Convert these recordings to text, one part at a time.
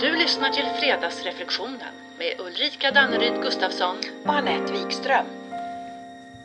Du lyssnar till Fredagsreflektionen med Ulrika Danneryd Gustafsson. och Anette Wikström.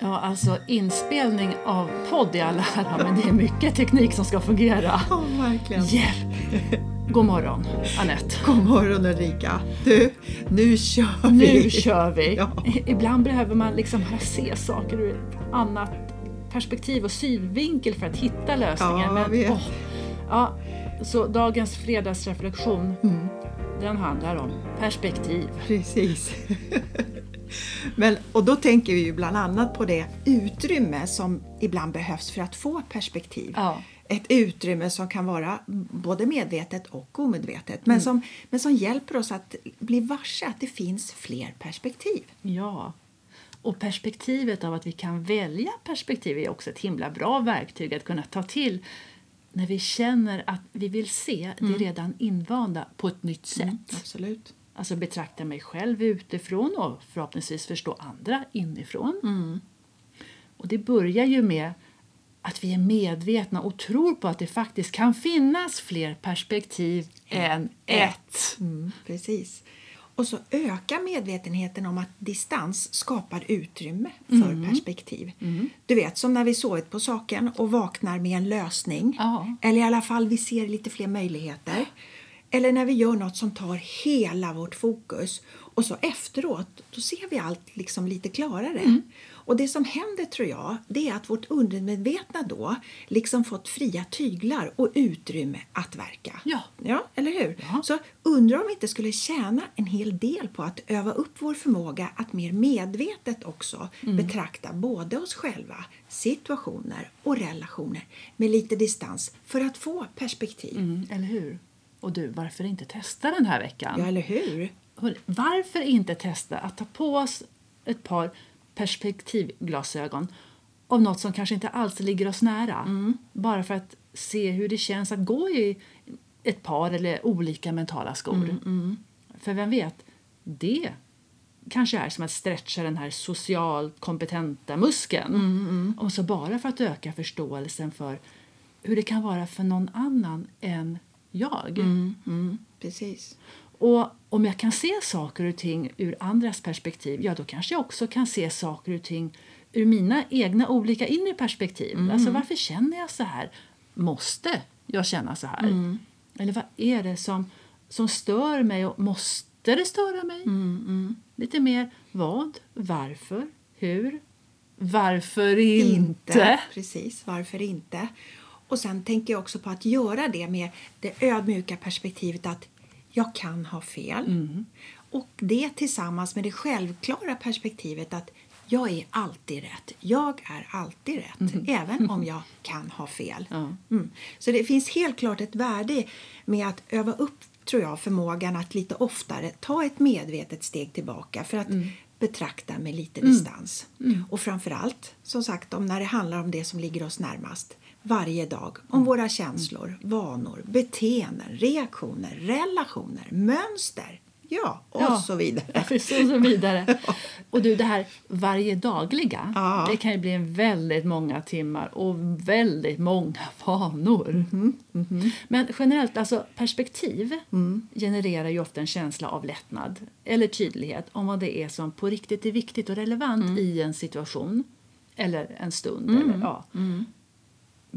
Ja, alltså inspelning av podd i all ära, men det är mycket teknik som ska fungera. Ja, verkligen. Hjälp! God morgon, Anette. God morgon Ulrika. Du, nu kör vi. Nu kör vi! Ja. Ibland behöver man liksom se saker ur ett annat perspektiv och synvinkel för att hitta lösningar. Ja, men, åh, ja, så dagens fredagsreflektion, Mm. Den handlar om perspektiv. Precis. Men, och då tänker vi ju bland annat på det utrymme som ibland behövs för att få perspektiv. Ja. Ett utrymme som kan vara både medvetet och omedvetet Mm. men, som, men som hjälper oss att bli varse att det finns fler perspektiv. Ja. Och perspektivet av att vi kan välja perspektiv är också ett himla bra verktyg att kunna ta till när vi känner att vi vill se det redan invanda på ett nytt sätt. Absolut. Alltså betrakta mig själv utifrån och förhoppningsvis förstå andra inifrån. Och det börjar ju med att vi är medvetna och tror på att det faktiskt kan finnas fler perspektiv än ett. Mm, precis. Och så ökar medvetenheten om att distans skapar utrymme för perspektiv. Du vet, som när vi sovit på saken och vaknar med en lösning. Ja. Eller i alla fall vi ser lite fler möjligheter. Eller när vi gör något som tar hela vårt fokus. Och så efteråt, då ser vi allt liksom lite klarare. Och det som händer tror jag, det är att vårt undermedvetna då liksom fått fria tyglar och utrymme att verka. Ja. Ja, eller hur? Ja. Så undrar om vi inte skulle tjäna en hel del på att öva upp vår förmåga att mer medvetet också betrakta både oss själva, situationer och relationer med lite distans för att få perspektiv. Mm, eller hur? Och du, varför inte testa den här veckan? Ja, eller hur? Varför inte testa att ta på oss ett par perspektivglasögon av något som kanske inte alls ligger oss nära? Bara för att se hur det känns att gå i ett par eller olika mentala skor. För vem vet, det kanske är som att stretcha den här socialt kompetenta muskeln. Och så bara för att öka förståelsen för hur det kan vara för någon annan än jag. Mm, precis. Och om jag kan se saker och ting ur andras perspektiv, ja då kanske jag också kan se saker och ting ur mina egna olika inre perspektiv. Alltså varför känner jag så här? Måste jag känna så här? Eller vad är det som, som stör mig och måste det störa mig? Lite mer vad, varför, hur, varför inte? Precis, varför inte? Och sen tänker jag också på att göra det med det ödmjuka perspektivet att jag kan ha fel. Mm. Och det tillsammans med det självklara perspektivet att jag är alltid rätt. Jag är alltid rätt, även om jag kan ha fel. Mm. Mm. Så det finns helt klart ett värde med att öva upp tror jag, förmågan att lite oftare ta ett medvetet steg tillbaka för att betrakta med lite distans. Och framförallt, som sagt, om när det handlar om det som ligger oss närmast varje dag. Om våra känslor, vanor, beteenden, reaktioner, relationer, mönster. Ja, och Ja. så vidare. Och så vidare. Och du, det här varje dagliga, Ja. det kan ju bli väldigt många timmar och väldigt många vanor. Mhm, Men generellt, alltså perspektiv genererar ju ofta en känsla av lättnad eller tydlighet om vad det är som på riktigt är viktigt och relevant i en situation eller en stund. Eller, ja.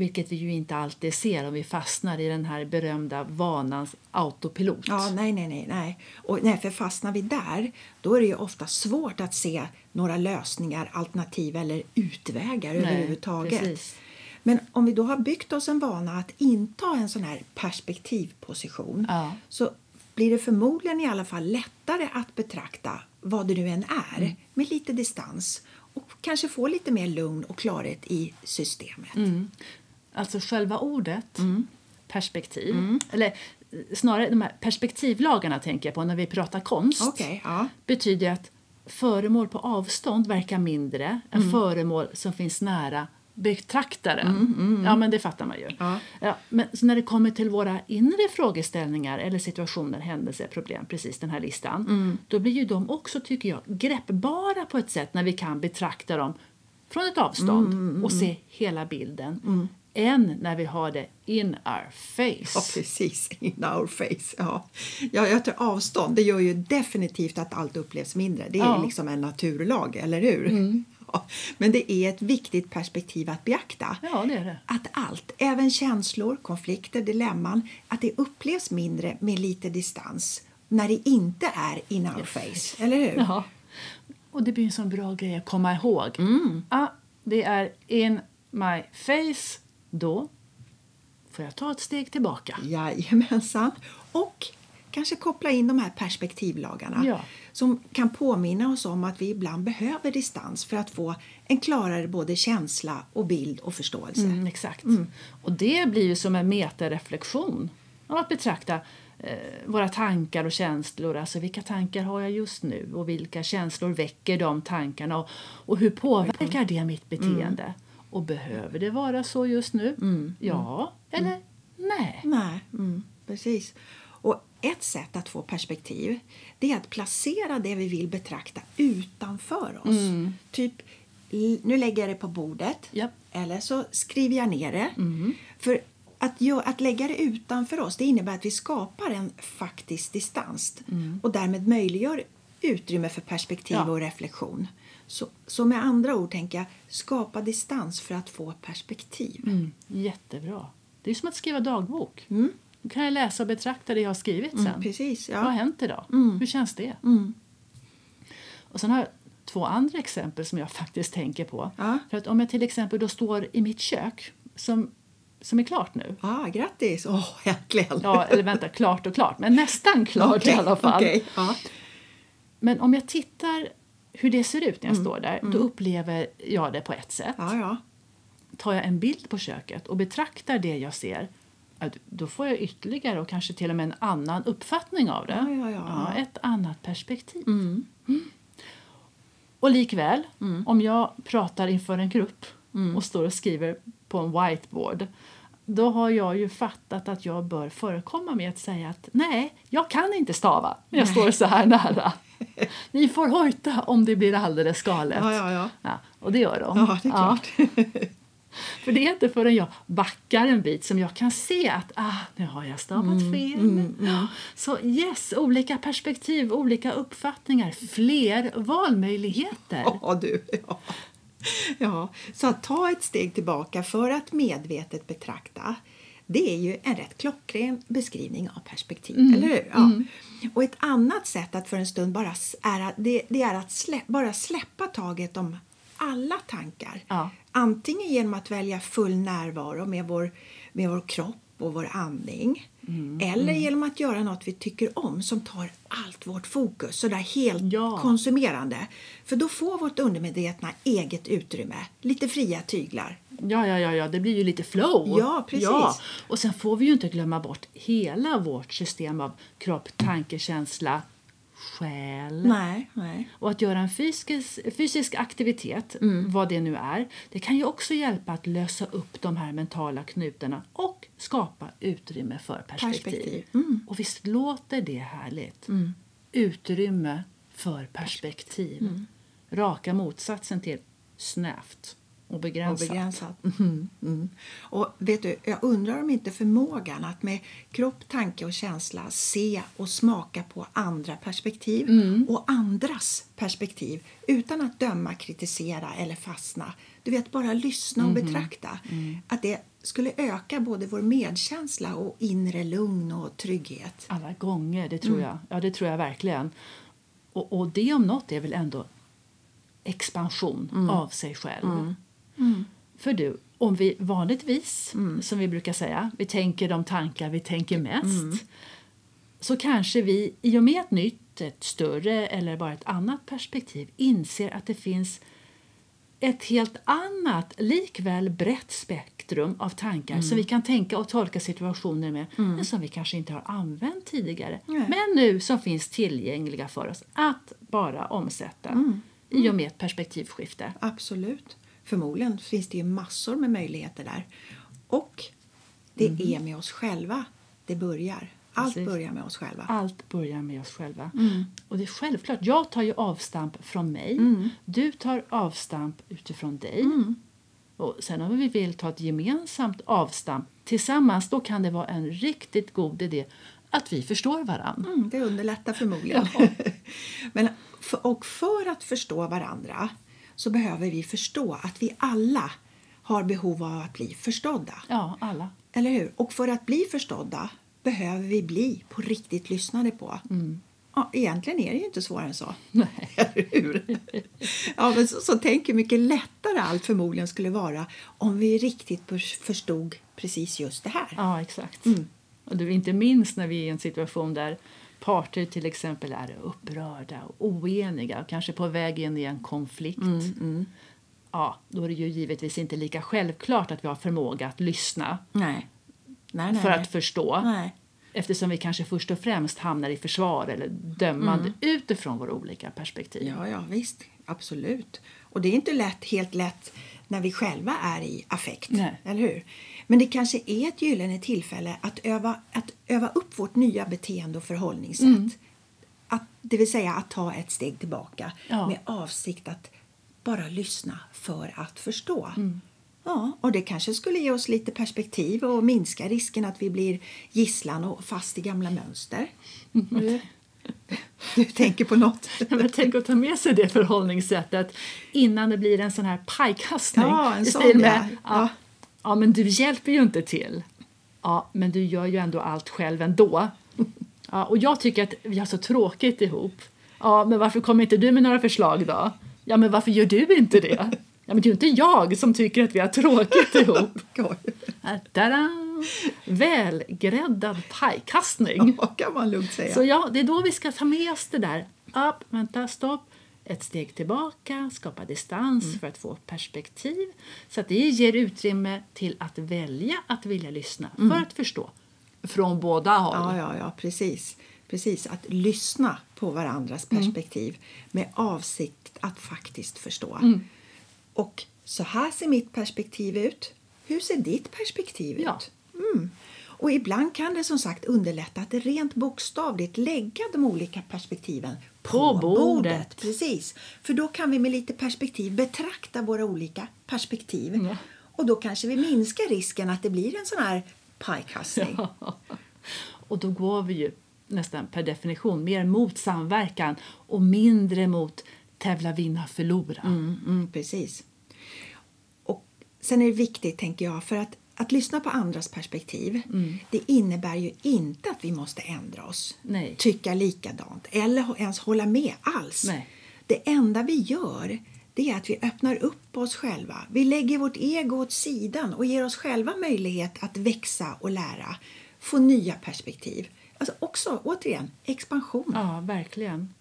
Vilket vi ju inte alltid ser om vi fastnar i den här berömda vanans autopilot. Ja, nej, nej, nej. nej. Och nej, för fastnar vi där, då är det ju ofta svårt att se några lösningar, alternativ eller utvägar Nej, överhuvudtaget. precis. Men om vi då har byggt oss en vana att inta en sån här perspektivposition Ja. så blir det förmodligen i alla fall lättare att betrakta vad det nu än är Mm. med lite distans och kanske få lite mer lugn och klarhet i systemet. Mm. Alltså själva ordet perspektiv, eller eh, snarare de här perspektivlagarna tänker jag på när vi pratar konst, Okej, ja. betyder att föremål på avstånd verkar mindre än föremål som finns nära betraktaren. Ja, men det fattar man ju. Ja. Ja, men så när det kommer till våra inre frågeställningar eller situationer, händelser, problem, precis den här listan, då blir ju de också, tycker jag, greppbara på ett sätt när vi kan betrakta dem från ett avstånd och se hela bilden än när vi har det in our Ja, face. precis. In our face. Ja. Ja, jag tror avstånd det gör ju definitivt att allt upplevs mindre. Det är Ja. liksom en naturlag, eller hur? Ja. Men det är ett viktigt perspektiv att beakta. Ja, det är det. Att allt, även känslor, konflikter, dilemman, att det upplevs mindre med lite distans när det inte är in our face, eller hur? Ja. Och det blir en sån bra grej att komma ihåg. Mm. Ah, det är in my face. Då får jag ta ett steg tillbaka. Jajamensan. Och kanske koppla in de här perspektivlagarna Ja. som kan påminna oss om att vi ibland behöver distans för att få en klarare både känsla och bild och förståelse. Mm, exakt. Och det blir ju som en metareflektion av att betrakta eh, våra tankar och känslor. Alltså vilka tankar har jag just nu och vilka känslor väcker de tankarna och, och hur påverkar det mitt beteende? Och behöver det vara så just nu? Ja eller nej? Nej, mm, precis. Och ett sätt att få perspektiv det är att placera det vi vill betrakta utanför oss. Typ, l- nu lägger jag det på bordet Japp. eller så skriver jag ner det. För att, att lägga det utanför oss det innebär att vi skapar en faktisk distans och därmed möjliggör utrymme för perspektiv Ja. och reflektion. Så, så med andra ord tänker jag skapa distans för att få perspektiv. Mm, jättebra. Det är som att skriva dagbok. Då kan jag läsa och betrakta det jag har skrivit sen. Mm, precis, ja. Vad har hänt idag? Hur känns det? Mm. Och sen har jag två andra exempel som jag faktiskt tänker på. Ja. För att om jag till exempel då står i mitt kök som, som är klart nu. Ah, grattis! Åh, äntligen! Ja, eller vänta, klart och klart, men nästan klart Okej, i alla fall. okej, ja. Men om jag tittar hur det ser ut när jag står där, då upplever jag det på ett sätt. Ja, ja. tar jag en bild på köket och betraktar det jag ser då får jag ytterligare och kanske till och med en annan uppfattning av det. Ja, ja, ett annat perspektiv. Mm. Och likväl, om jag pratar inför en grupp och står och skriver på en whiteboard då har jag ju fattat att jag bör förekomma med att säga att nej, jag kan inte stava när jag står så här nära. Ni får hojta om det blir alldeles galet. Ja, ja, ja. Ja, och det gör de. Ja, det är klart. För det är inte förrän jag backar en bit som jag kan se att ah, nu har jag stavat Mm, fel. Ja. Så yes, olika perspektiv, olika uppfattningar, fler valmöjligheter. Ja, du. Ja. ja. Så att ta ett steg tillbaka för att medvetet betrakta det är ju en rätt klockren beskrivning av perspektiv, Mm. eller hur? Ja. Och ett annat sätt att för en stund bara är att, det, det är att slä, bara släppa taget om alla tankar. Ja. Antingen genom att välja full närvaro med vår, med vår kropp och vår andning. Mm, Eller genom att göra något vi tycker om som tar allt vårt fokus, sådär helt Ja. konsumerande. För då får vårt undermedvetna eget utrymme, lite fria tyglar. Ja, ja, ja, ja, det blir ju lite flow. Ja, precis. Och sen får vi ju inte glömma bort hela vårt system av kropp, tanke, känsla, själ. Nej, nej. Och att göra en fysisk, fysisk aktivitet, Mm. vad det nu är, det kan ju också hjälpa att lösa upp de här mentala knutarna och skapa utrymme för perspektiv. Perspektiv. Mm. Och visst låter det härligt? Utrymme för perspektiv. Mm. Raka motsatsen till snävt och Och begränsat. begränsat. Mm, mm. Och vet du, jag undrar om inte förmågan att med kropp, tanke och känsla se och smaka på andra perspektiv och andras perspektiv utan att döma, kritisera eller fastna. Du vet, bara lyssna och betrakta. Att det skulle öka både vår medkänsla och inre lugn och trygghet. Alla gånger, det tror Mm. jag. Ja, det tror jag verkligen. Och, och det om något är väl ändå expansion Mm. av sig själv. För du, om vi vanligtvis, Mm. som vi brukar säga, vi tänker de tankar vi tänker mest Mm. så kanske vi i och med ett nytt, ett större eller bara ett annat perspektiv inser att det finns ett helt annat, likväl brett spektrum av tankar Mm. som vi kan tänka och tolka situationer med men som vi kanske inte har använt tidigare. Nej. Men nu som finns tillgängliga för oss att bara omsätta Mm. i och med ett perspektivskifte. Absolut. Förmodligen finns det ju massor med möjligheter där. Och det är med oss själva det börjar. Allt Precis. börjar med oss själva. Allt börjar med oss själva. Mm. Och det är självklart, jag tar ju avstamp från mig. Du tar avstamp utifrån dig. Mm. Och sen om vi vill ta ett gemensamt avstamp tillsammans då kan det vara en riktigt god idé att vi förstår varandra. Mm, det underlättar förmodligen. Men, för, och för att förstå varandra så behöver vi förstå att vi alla har behov av att bli förstådda. Ja, alla. Eller hur? Och för att bli förstådda behöver vi bli på riktigt lyssnade på. Mm. Ja, egentligen är det ju inte svårare än så. Nej. Eller hur? Ja, men så, så tänk hur mycket lättare allt förmodligen skulle vara om vi riktigt förstod precis just det här. Ja, exakt. Mm. Och du, inte minst när vi är i en situation där parter till exempel är upprörda och oeniga och kanske på väg in i en konflikt. Mm, Ja, då är det ju givetvis inte lika självklart att vi har förmåga att lyssna Nej. Nej, nej, för att förstå. Eftersom vi kanske först och främst hamnar i försvar eller dömande utifrån våra olika perspektiv. Ja, ja, visst. Absolut. Och det är inte lätt, helt lätt när vi själva är i affekt. Nej. Eller hur? Men det kanske är ett gyllene tillfälle att öva, att öva upp vårt nya beteende och förhållningssätt. Mm. Att, det vill säga att ta ett steg tillbaka Ja. med avsikt att bara lyssna för att förstå. Mm. Ja, och det kanske skulle ge oss lite perspektiv och minska risken att vi blir gisslan och fast i gamla mönster. Du, du tänker på något? Men tänk att ta med sig det förhållningssättet innan det blir en sån här pajkastning. Ja, en sån, ja. med, ja. Ja. ja, men du hjälper ju inte till. Ja, men du gör ju ändå allt själv ändå. Ja, och jag tycker att vi har så tråkigt ihop. Ja, men varför kommer inte du med några förslag då? Ja, men varför gör du inte det? Ja, men det är ju inte jag som tycker att vi har tråkigt ihop. Tada! Välgräddad pajkastning. Ja, kan man lugnt säga. Så ja, det är då vi ska ta med oss det där. Upp, vänta, stopp. Ett steg tillbaka, skapa distans Mm. för att få perspektiv. Så att det ger utrymme till att välja att vilja lyssna för att förstå. Från båda håll. Mm. Ja, ja, ja, precis. Precis, att lyssna på varandras Mm. perspektiv med avsikt att faktiskt förstå. Mm. Och så här ser mitt perspektiv ut. Hur ser ditt perspektiv Ja. ut? Mm. Och ibland kan det som sagt underlätta att rent bokstavligt lägga de olika perspektiven på, På bordet. bordet. Precis. För då kan vi med lite perspektiv betrakta våra olika perspektiv. Ja. Och då kanske vi minskar risken att det blir en sån här pajkastning. Och då går vi ju nästan per definition mer mot samverkan och mindre mot tävla, vinna, förlora. Mm, mm, precis. Sen är det viktigt, tänker jag, för att, att lyssna på andras perspektiv det innebär ju inte att vi måste ändra oss, Nej. tycka likadant eller ens hålla med alls. Nej. Det enda vi gör det är att vi öppnar upp oss själva. Vi lägger vårt ego åt sidan och ger oss själva möjlighet att växa och lära, få nya perspektiv. Alltså också, återigen, expansion. Ja, verkligen.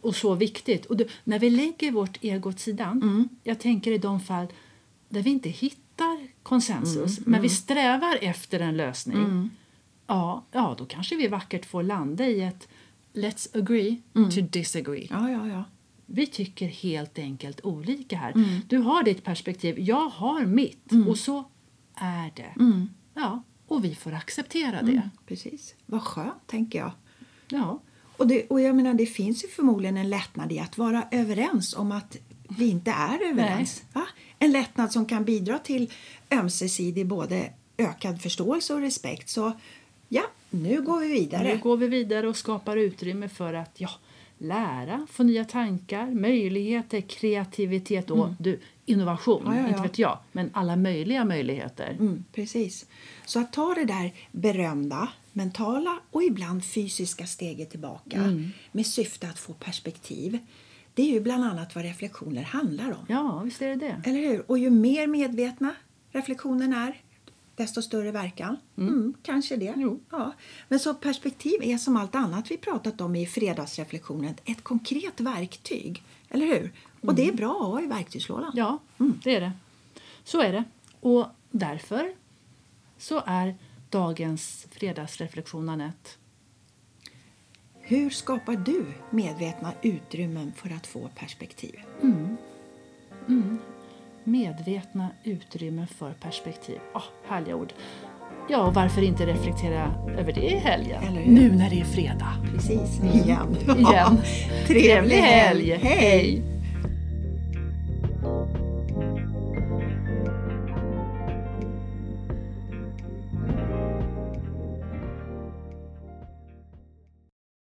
Och så viktigt. Och du, när vi lägger vårt ego åt sidan, jag tänker i de fall där vi inte hittar konsensus, men vi strävar efter en lösning, ja, ja, då kanske vi vackert får landa i ett Let's agree to disagree. Ja, ja, ja. Vi tycker helt enkelt olika här. Du har ditt perspektiv, jag har mitt. Och så är det. Ja, och vi får acceptera det. Precis. Vad skönt, tänker jag. Ja, Och, det, och jag menar, det finns ju förmodligen en lättnad i att vara överens om att vi inte är överens. Va? En lättnad som kan bidra till ömsesidig både ökad förståelse och respekt. Så ja, nu går vi vidare. Nu går vi vidare och skapar utrymme för att ja, lära, få nya tankar, möjligheter, kreativitet och du, innovation. Ja, ja, ja. Inte vet jag, men alla möjliga möjligheter. Mm, precis. Så att ta det där berömda mentala och ibland fysiska steget tillbaka med syfte att få perspektiv. Det är ju bland annat vad reflektioner handlar om. Ja, visst är det det. Eller hur? Och ju mer medvetna reflektionen är, desto större verkan. Mm. kanske det. Jo. Ja. Men så perspektiv är som allt annat vi pratat om i fredagsreflektionen ett konkret verktyg. Eller hur? Och det är bra att ha i verktygslådan. Ja, det är det. Så är det. Och därför så är dagens fredagsreflektion Anette. Hur skapar du medvetna utrymmen för att få perspektiv? Medvetna utrymmen för perspektiv. Oh, härliga ord. Ja, och varför inte reflektera över det i helgen? Nu när det är fredag. Precis, igen. Igen. Trevlig helg! Hej!